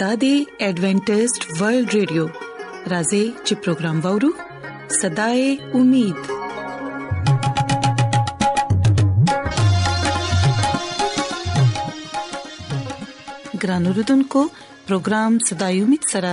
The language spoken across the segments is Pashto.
دا دی ایڈونچر ورلد رادیو راځي چې پروگرام وورو صداي امید ګران اوردونکو پروگرام صداي امید سره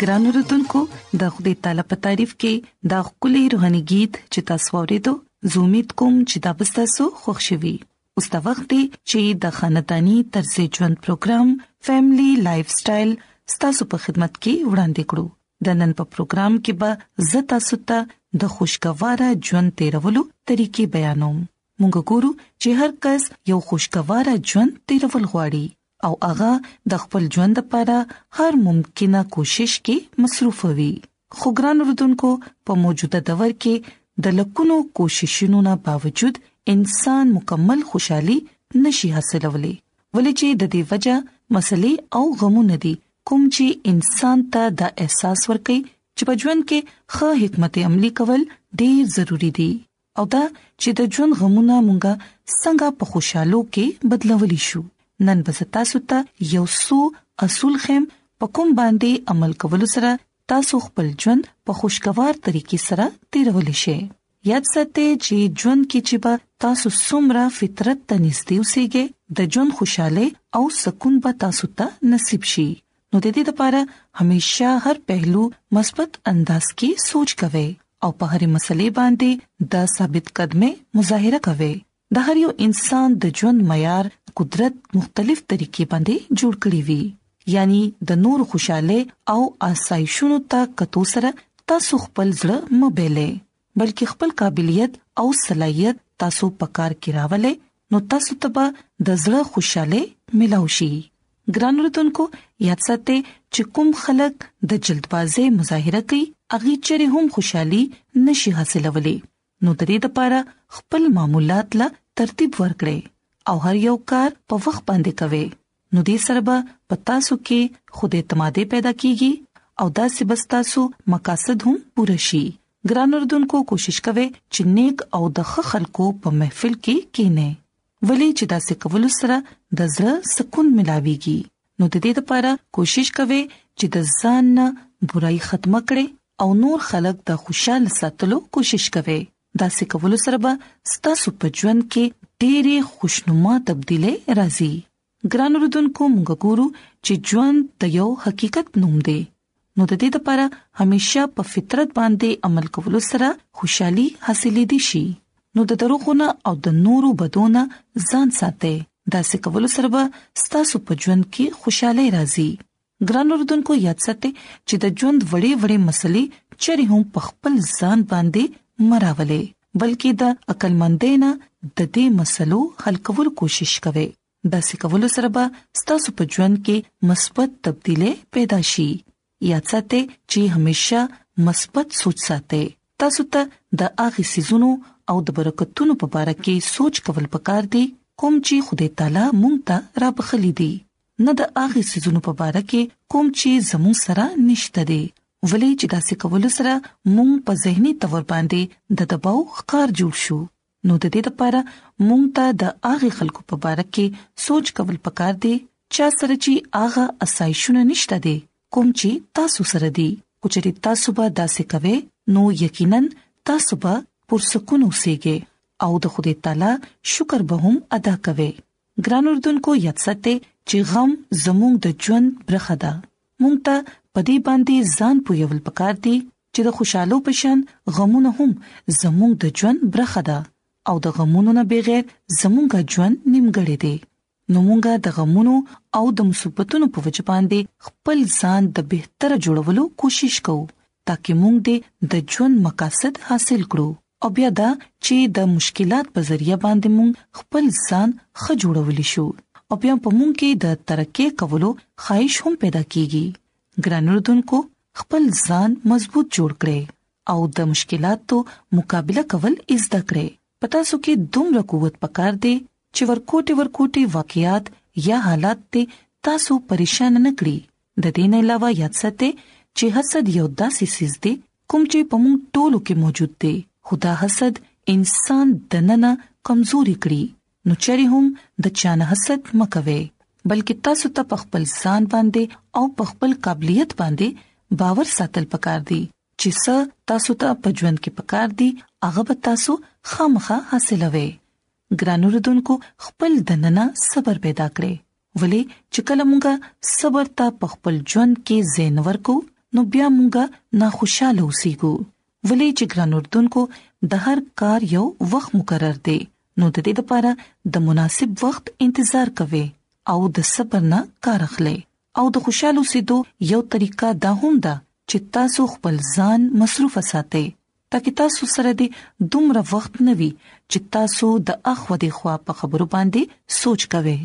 ګران اوردونکو د خپل تعالی په تعریف کې د خپل روحاني गीत چې تاسو ورېدو زومیت کوم چې دا به تاسو خوښ شي اوس دا وخت دی چې د خاندانی طرز ژوند پروګرام فیملی لایف سټایل ستاسو په خدمت کې وړاندې کړو د نن په پروګرام کې به زتا ستا د خوشګوارا ژوند تیرولو طریقې بیانوم موږ ګورو چې هر کس یو خوشګوارا ژوند تیرول غواړي او هغه د خپل ژوند لپاره هر ممکنه کوشش کې مصروف وي خو ګران رودونکو په موجوده دور کې د لکونو کوششونو نه باوجود انسان مکمل خوشحالي نشي حاصلولې ولې چې د دې وجہ مسلې او غمونه دي کوم چې انسان ته دا احساس ورکړي چې په ژوند کې ښه حکمت عملی کول ډیر ضروری دي او دا چې د ژوند غمونه مونږه څنګه په خوشحالو کې بدلولی شو نن به تاسو ته یو څو اصول خم په کوم باندې عمل کول سره تاسو خپل ژوند په خوشگوار طریقې سره تیرول شئ یاد ساتئ چې ژوند کې چې به تاسو سمره فطرت ته نږدې اوسئ د ژوند خوشاله او سکون به تاسو ته نصیب شي نو د دې لپاره همیشه هر پهلو مثبت انداز کې سوچ کوي او په هرې مسلې باندې د ثابت قدمه مظاهره کوي د هر یو انسان د ژوند معیار قدرت مختلف طریقې باندې جوړ کړی وي یعنی د نور خوشاله او آسایشونو ته کتو سره تاسو خپل ځړه مبهله بلکې خپل قابلیت او صلاحیت تاسو په کار کې راولې نو تاسو ته به د زړه خوشاله ملاو شي ګران رتونکو یاد ساتئ چې کوم خلک د جلدبازي مظاهره کوي اغي چره هم خوشحالي نشي حاصلولې نو د دې لپاره خپل معمولات لا ترتیب ورکړئ او هر یو کار په وخت باندې کوئ نو دې سره به پتا سو کې خود اعتمادې پیدا کیږي او دا سبستا سو مقاصد هم پوره شي ګران اردوونکو کوشش کوي چې نیک او د ښه خلکو په محفل کې کینې ولې چې دا سکول سره د زړه سکون ملاويږي نو د دې لپاره کوشش کوي چې د ځان نه برای ختمه کړي او نور خلک د خوشاله ساتلو کوشش کوي دا څه کولو سره به ستاسو په ژوند کې ډېری خوشنما تبدیلې راځي ګران رودونکو موږ ګورو چې ژوند د یو حقیقت نوم دی نو د دې لپاره همیشه په فطرت باندې عمل کولو سره خوشحالي حاصلې دي شي نو د دروغونه او د نورو بدونه ځان ساتي دا څه کول سره به ستاسو په ژوند کې خوشاله راځي ګران اوردونکو یاد ساتئ چې د ژوند وړې وړې مسلې چری هم په خپل ځان باندې مراولې بلکې د عقل مندینا د دې مسلو حل کول کوشش کوي دا سکول سره به ستاسو په ژوند کې مثبت تبدیلې پیدا شي یاد ساتئ چې همیشه مثبت سوچ ساتئ تاسو ته د اغه سيزونو او د برکتونو په اړه کې سوچ کول پکار دي کوم چې خدای تعالی مونږ ته را بخلي دي نه د هغه سيزونو په اړه کې کوم چې زموږ سره نشته دي ولې چې دا څه کول سره مونږ په زهني تور باندې د دباو ښکار جوړ شو نو د دې لپاره مونږ ته د هغه خلکو په اړه کې سوچ کول پکار دي چې سره چې هغه اسایشونه نشته دي کوم چې تاسو سره دي او چې تاسو به دا څه کوي نو یقینا تاسو به پر سکون اوسئ او د خدای تعالی شکر به هم ادا کوئ ګران اردوونکو یاد ساتئ چې غم زموږ د ژوند برخه ده مونږ ته پدی باندې ځان پویول پکار دي چې د خوشاله پشان غمونه هم زموږ د ژوند برخه ده او د غمونو نه بغیر زموږ ژوند نیمګړی دی نو مونږه د غمونو او د مصیبتونو په وجه باندې خپل ځان د بهتره جوړولو کوشش کوو ترڅو مونږ د ژوند مقاصد حاصل کړو او بیا دا چې د مشکلات په ذریعہ باندې مونږ خپل ځان ښه جوړولی شو او بیا په مونږ کې د ترقې کولو خواهش هم پیدا کیږي ګران اردوونکو خپل ځان مضبوط جوړ کړئ او د مشکلاتو مقابله کول زده کړئ پتا سو کې دومره قوت پکار دی چې ورکوټي ورکوټي واقعیات یا حالات ته تاسو پریشان نه کړی د دې نه علاوه یاد ساتئ چې حسد یو داسې سیز دی کوم چې په موږ ټولو کې موجود دی خدا حسد انسان دننه کمزوري کړی نو چری هم د چانه حسد مکوي بلکې تاسو ته په خپل ځان باندې او په خپل قابلیت باندې باور ساتل پکار دي چې څه تاسو ته په ژوند کې پکار دي هغه به تاسو خامخا حاصلوي ګرانو ردوونکو خپل دننه صبر پیدا کړئ ولې چې کله موږ صبر ته په خپل ژوند کې زین ورکو نو بیا موږ نه خوشاله اوسېږو ولې چې ګران اردوونکو د هر کار یو وخت مقرر دی نو د دې لپاره د مناسب وخت انتظار کوي او د صبر نه کار اخلي او د خوشاله سیدو یو طریقه دا هم ده چې تاسو خپل ځان مصروف ساتئ تاکي تاسو سره دې دومره وخت نه وي چې تاسو د اخو دې خوا په خبرو باندې سوچ کوئ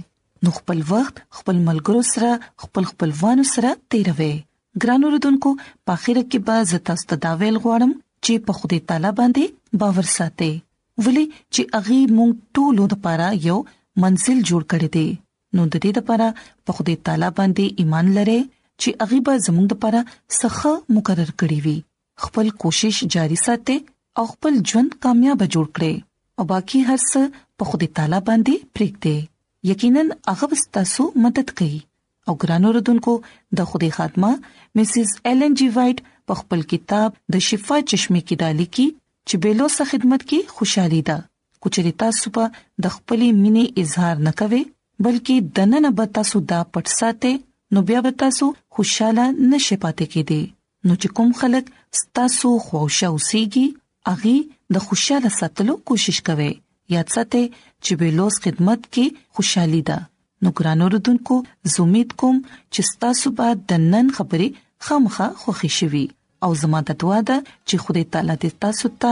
نو خپل وخت خپل ملګرو سره خپل خپلوانو سره تیروي ګران اوردونکو په اخر کې به زتا ستداویل غواړم چې په خوده تعالی باندې باور ساتي ولی چې اغي مونږ ټول د پاره یو منزل جوړ کړی دی نو د دې لپاره په خوده تعالی باندې ایمان لره چې اغي به زموږ لپاره سخه مقرر کړی وي خپل کوشش جاری ساتي او خپل ژوند کامیاب جوړ کړي او باقی هر څه په خدای تعالی باندې پریږدي یقینا هغه ستاسو مدد کوي او ګرانو ردوونکو د خدای خادمه مسز ایلن جی وایټ په خپل کتاب د شفا چشمه کې دا لیکي چې بیلوسه خدمت کې خوشحالي ده کچري تاسو په د خپل مینې اظهار نکوي بلکې دنه نه به تاسو دا پټ ساتي نو بیا به تاسو خوشاله نشئ پاتې کېدی نو چې کوم خلک ستاسو خوښه اوسېږي اغي د خوشاله ساتلو کوشش کوي یاد ساتي چې بیلوس خدمت کې خوشحالي ده نو ګران اوردونکو زومیت کوم چې تاسو به د نن خبرې خامخه خوښی شوي او زموږ د دعا ده چې خدای تعالی دې تاسو ته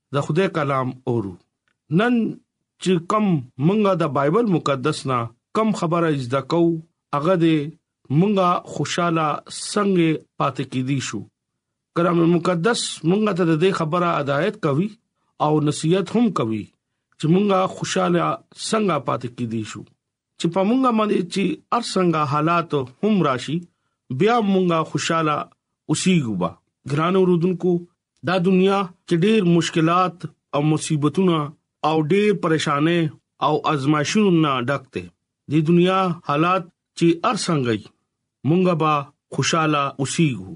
د خدای کلام اورو نن چې کم مونږه د بایبل مقدس نه کم خبره زده کو هغه دې مونږه خوشاله څنګه پاتې کیدی شو کلام مقدس مونږه ته د خبره هدایت کوي او نصيحت هم کوي چې مونږه خوشاله څنګه پاتې کیدی شو چې په مونږه باندې چې هر څنګه حالات هم راشي بیا مونږه خوشاله اوسېږو با ګران اوردونکو دا دنیا چې ډېر مشکلات او مصیبتونه او ډېر پریشانې او ازمایښتونه نه ډک دي د دنیا حالات چې هر څنګه مونږه با خوشاله اوسېږو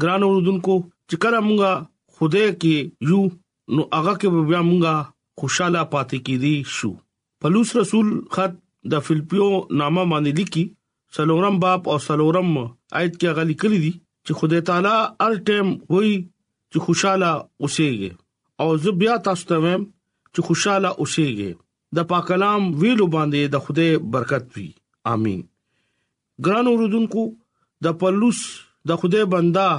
ګران اوردونکو چې کله مونږه خوده کې یو نو هغه کې بیا مونږه خوشاله پاتې کیدی شو پلوص رسول خط د فلپیو نامه باندې لیکي سلورم باب او سلورم آیت کې غلي کړی دي چې خدای تعالی هر ټیم وای چې خوشاله اوسېږي او زه بیا تاسو ته وایم چې خوشاله اوسېږي د پاک کلام ویلو باندې د خوده برکت وي امين ګران اوردونکو د پلوص د خوده بندا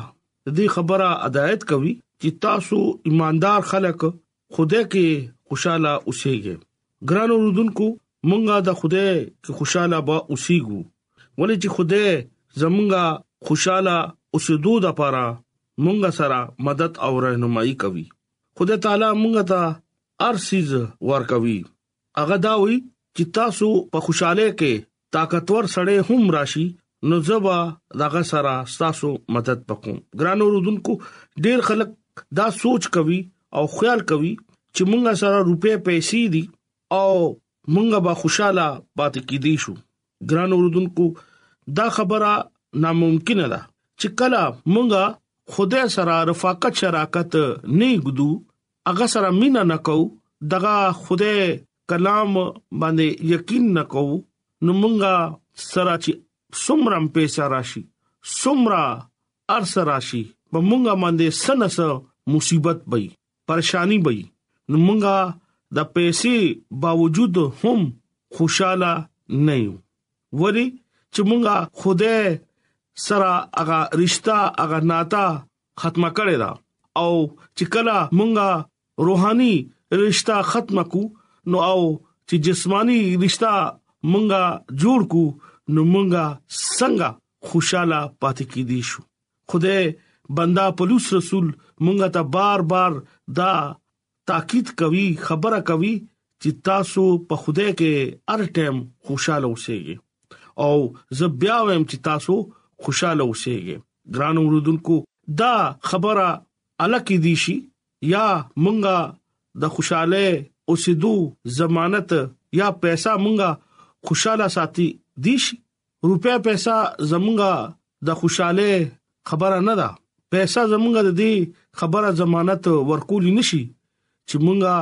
دې خبره ادایت کوي چې تاسو ایماندار خلک خدای کې خوشاله اوسېږي ګران اوردونکو مونږه د خدای کې خوشاله به اوسېګو ولې چې خدای زمونږه خوشاله اوسېدو د پاره مونږه سره مدد او رهنمایي کوي خدای تعالی مونږه ته ارسیز ورکوي هغه دا وی چې تاسو په خوشاله کې طاقتور سړی هم راشي نو زبا دغه سره تاسو مدد وکوم ګران اوردونکو ډیر خلک دا سوچ کوي او خیال کوي چې مونږه سره روپې پیسې دي او مونږه به خوشاله پاتې کیدی شو ګران اوردونکو دا خبره ناممکن ده چې کله مونږه خدای سره رفاقت شراکت نه ګدو هغه سره مینا نه کو دغه خدای کلام باندې یقین نه کو نو مونږه سره چې سمرم پیسې راشي سمرا ارس راشي په مونږه باندې سنس مصیبت وي پریشانی وي نو مونږه د پیسې باوجود هم خوشاله نه یو وری چې مونږه خوده سره هغه رشتہ هغه ناتا ختمه کړې ده او چې کله مونږه روحاني رشتہ ختم کو نو او چې جسمانی رشتہ مونږه جوړ کو نو مونږه څنګه خوشاله پاتې کې دي شو خدای بندا پولس رسول مونږه ته بار بار دا تاکید کوي خبره کوي چې تاسو په خوده کې هر ټیم خوشاله اوسئ او زه بیا وایم چې تاسو خوشاله اوسئ ګران اوردونکو دا خبره الکه دي شي یا مونږه د خوشاله اوسېدو ضمانت یا پیسې مونږه خوشاله ساتي دي شي روپیا پیسې زمونږه د خوشاله خبره نه ده پیسې زمونږه د دې خبره ضمانت ورکول نشي چې مونږه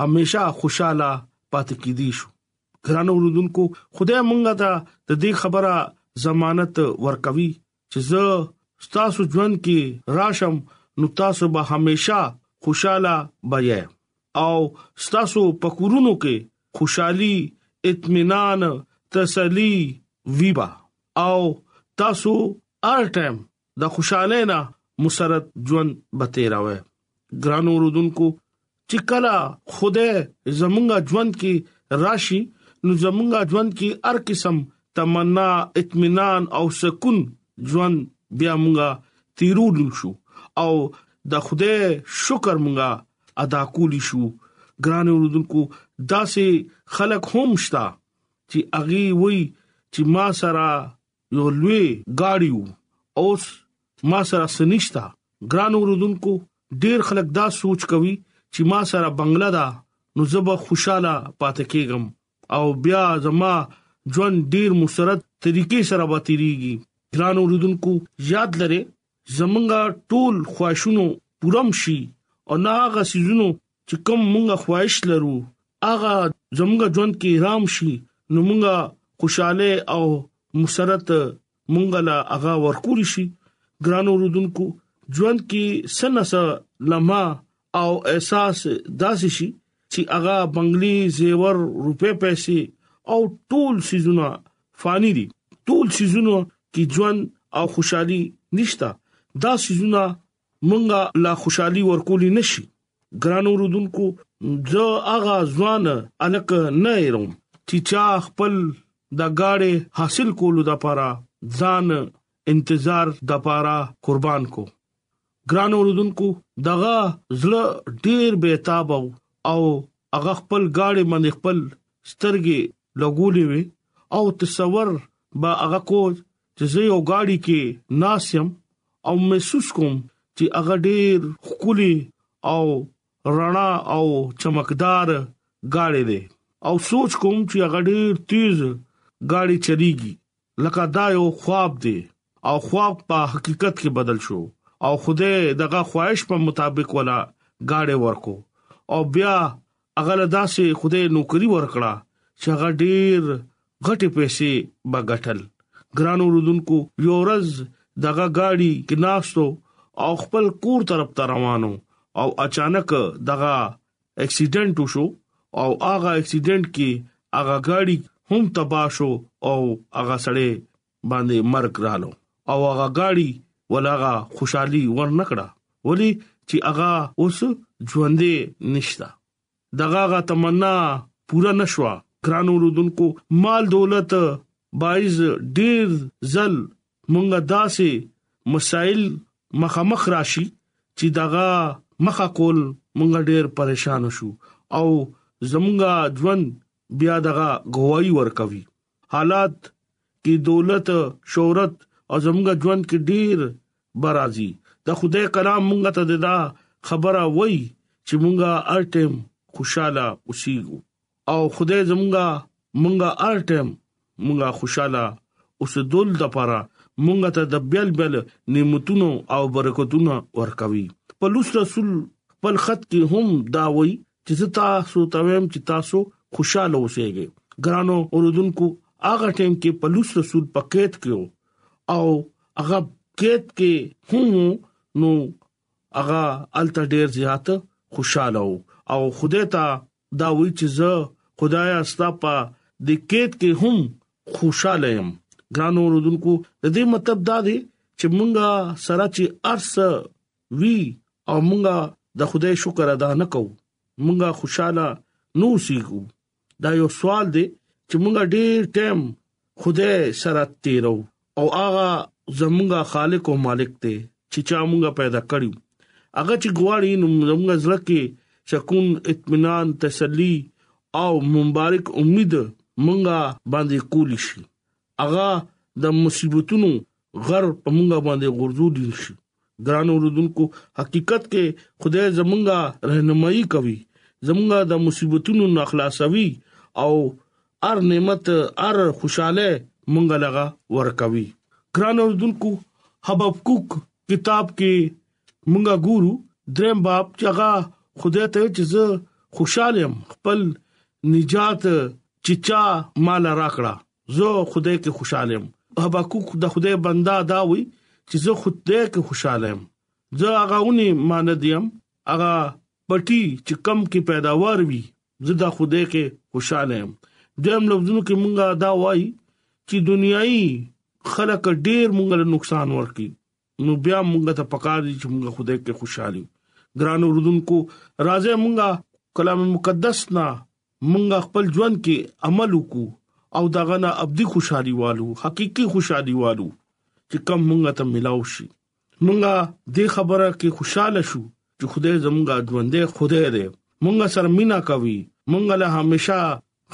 همیشه خوشاله پاتې کیدی شو ګرانو رودونکو خدای مونږه ته د دې خبره ضمانت ورکوي چې زه ستاسو ژوند کې راشم نو تاسو به همیشه خوشاله بایې او ستاسو پکورونو کې خوشحالي اطمینان تسلی ویبا او تاسو هر ټایم د خوشاله نه مسرت ژوند به تیراوي ګرانو رودونکو چې کله خوده زمونږه ژوند کې راشي نو زمونږه ژوند کې هر قسم تمنا اطمینان او سکون ژوند بیا مونږه تیرول شو او د خوده شکر مونږه ادا کولی شو ګران اوردونکو داسې خلک هم شتا چې اغي وای چې ما سره یو لوی گاډي وو اوس ما سره سنشتا ګران اوردونکو ډیر خلک دا سوچ کوي چې ما سره بنگلا ده نو زه به خوشاله پاتې کېږم او بیا زما ژوند ډیر مسرت طریقې سره به تیریږي ګران اوردونکو یاد لره زمونږه ټول خواهشونو پورم شي او نه هغه سيزونو چې کوم مونږه خواهش لرو هغه زمونږه ژوند کې رام شي نو مونږه خوشاله او مسرت مونږه لا هغه ورکول شي ګرانو رودونکو ژوند کې سنسه لمحه او احساس داسې شي چې هغه بنگلي زیور روپې پیسې او ټول سيزونه فاني دي ټول سيزونه کې ژوند او خوشحالي نشتا دا سيزونه مونږه لا خوشحالي ورکولې نشي ګران اوردونکو زه هغه ځوان الک نه يرم چې چا خپل د گاډي حاصل کولو لپاره ځان انتظار د پاره قربان کو ګران اوردونکو دغه زړه ډیر بیتاب او هغه خپل گاډي باندې خپل سترګې لګولې وي او تصور به هغه کو چې زه یو گاډي کې ناسم او محسوس کوم چې هغه ډیر خولي او رڼا او چمکدار گاډي دي او سوچ کوم چې هغه ډیر تیز گاډي چلیږي لکه دا یو خواب دی او خواب په حقیقت کې بدل شو او خدای دغه خواهش په مطابق ولا گاډي ورکو او بیا هغه له داسې خوده نوکری ورکړه چې هغه ډیر غټي پیسې بغټل ګرانو رودونکو یو ورځ دغه گاډي کې ناشتو او خپل کور طرف ته روانو او اچانک دغه اکسیډنټ وشو او هغه اکسیډنټ کې هغه ګاډي هم تباہ شو او هغه سړی باندې مرګ رالو او هغه ګاډي ولاغه خوشحالي ورنکړه ولی چې هغه اوس ژوندې نشتا دغه غا تمنا پورا نشوا ګرانو رودونکو مال دولت بایز ډیر زل مونږه داسې مسائل مخامخ راشي چې دغه مخه کول مونږ ډیر پریشان شو او زمونږه ژوند بیا دغه گواہی ورکوي حالات کې دولت شهرت او زمونږه ژوند کې ډیر برازي د خدای کلام مونږ ته دا خبره وای چې مونږه ارټم خوشاله اوسېږو او خدای زمونږه مونږه ار ټیم مونږه خوشاله اوس دول د پاره مونږه ته د بیل بیل نعمتونو او برکتونو ورکوي په لوس رسول خپل خط کې هم دا وایي چې تاسو ته ویم چې تاسو خوشاله اوسئ ګرانو اوردونکو هغه ټیم کې په لوس رسول پکېت کېو او هغه کېت کې هم نو هغه الته ډیر زیات خوشاله او خدای ته دا وی چې زه خدایا ستا په د کېد کې هم خوشاله يم ګران اوردونکو د دې مطلب دا دی چې مونږه سره چې ارس وی او مونږه د خدای شکر ادا نه کوو مونږه خوشاله نو سیګو دا یو سوال دی چې مونږه ډیر ټیم خدای سره تیرو او هغه زمونږه خالق او مالک دی چې چا مونږه پیدا کړیو هغه چې غواړي نو زمونږه زړه کې سکون اطمینان تسلی او مبارک امید مونږه باندې کولی شي هغه د مصیبتونو غر په مونږه باندې غرزو دي شي ګران اوردونکو حقیقت کې خدای زمونږه رهنمایي کوي زمونږه د مصیبتونو نه خلاصوي او ار نعمت ار خوشاله مونږه لغه ورکوي ګران اوردونکو حبقوق کتاب کې مونږه ګورو دریم باب چې هغه خدای ته چې زه خوشاله يم خپل نجات چچا مال راکړه زه خدای کې خوشاله یم حبقوق د خدای بندا دا وي چې زه خدای کې خوشاله یم زه هغه ونی مان دیم هغه پټي چې کم کې پیداوار وي زه د خدای کې خوشاله یم دیم لفظونو کې مونږه دا وایي چې دنیایي خلک ډیر مونږ له نقصان ورکي نو بیا مونږ ته پکار دي چې مونږ خدای کې خوشاله یو ګران اوردونکو راځي مونږه کلام مقدس نه مونږه خپل ژوند کې عمل وکړو او داغه نه ابدي خوشحالي والو حقيقي خوشحالي والو چې کم مونږه ته ملاو شي مونږه د خبره کې خوشاله شو چې خدای زمونږه ژوندې خدای دې مونږه سره مینا کوي مونږه له همیشا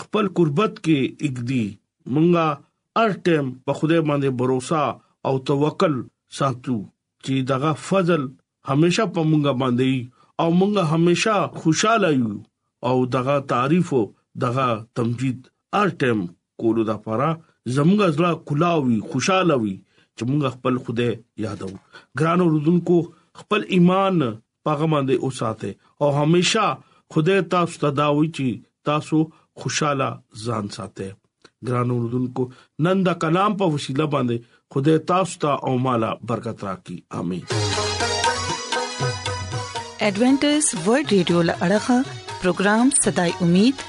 خپل قربت کې اګدي مونږه هر ټایم په خدای باندې بروسه او توکل ساتو چې دغه فضل همیشه په مونږه باندې او مونږه همیشه خوشاله یو او دغه تعریف او دغه تمجید هر ټیم کولو د لپاره زموږ ځلا کلاوي خوشاله وي چې موږ خپل خوده یادو ګران اوردونکو خپل ایمان پاغه باندې اوساته او همیشه خدای تاسو ته دا وی چې تاسو خوشاله ځان ساته ګران اوردونکو نن دا کلام په وسیله باندې خدای تاسو ته او مالا برکت راکړي امين ایڈونچر ورلد رادیو لړغا پروگرام صداي امید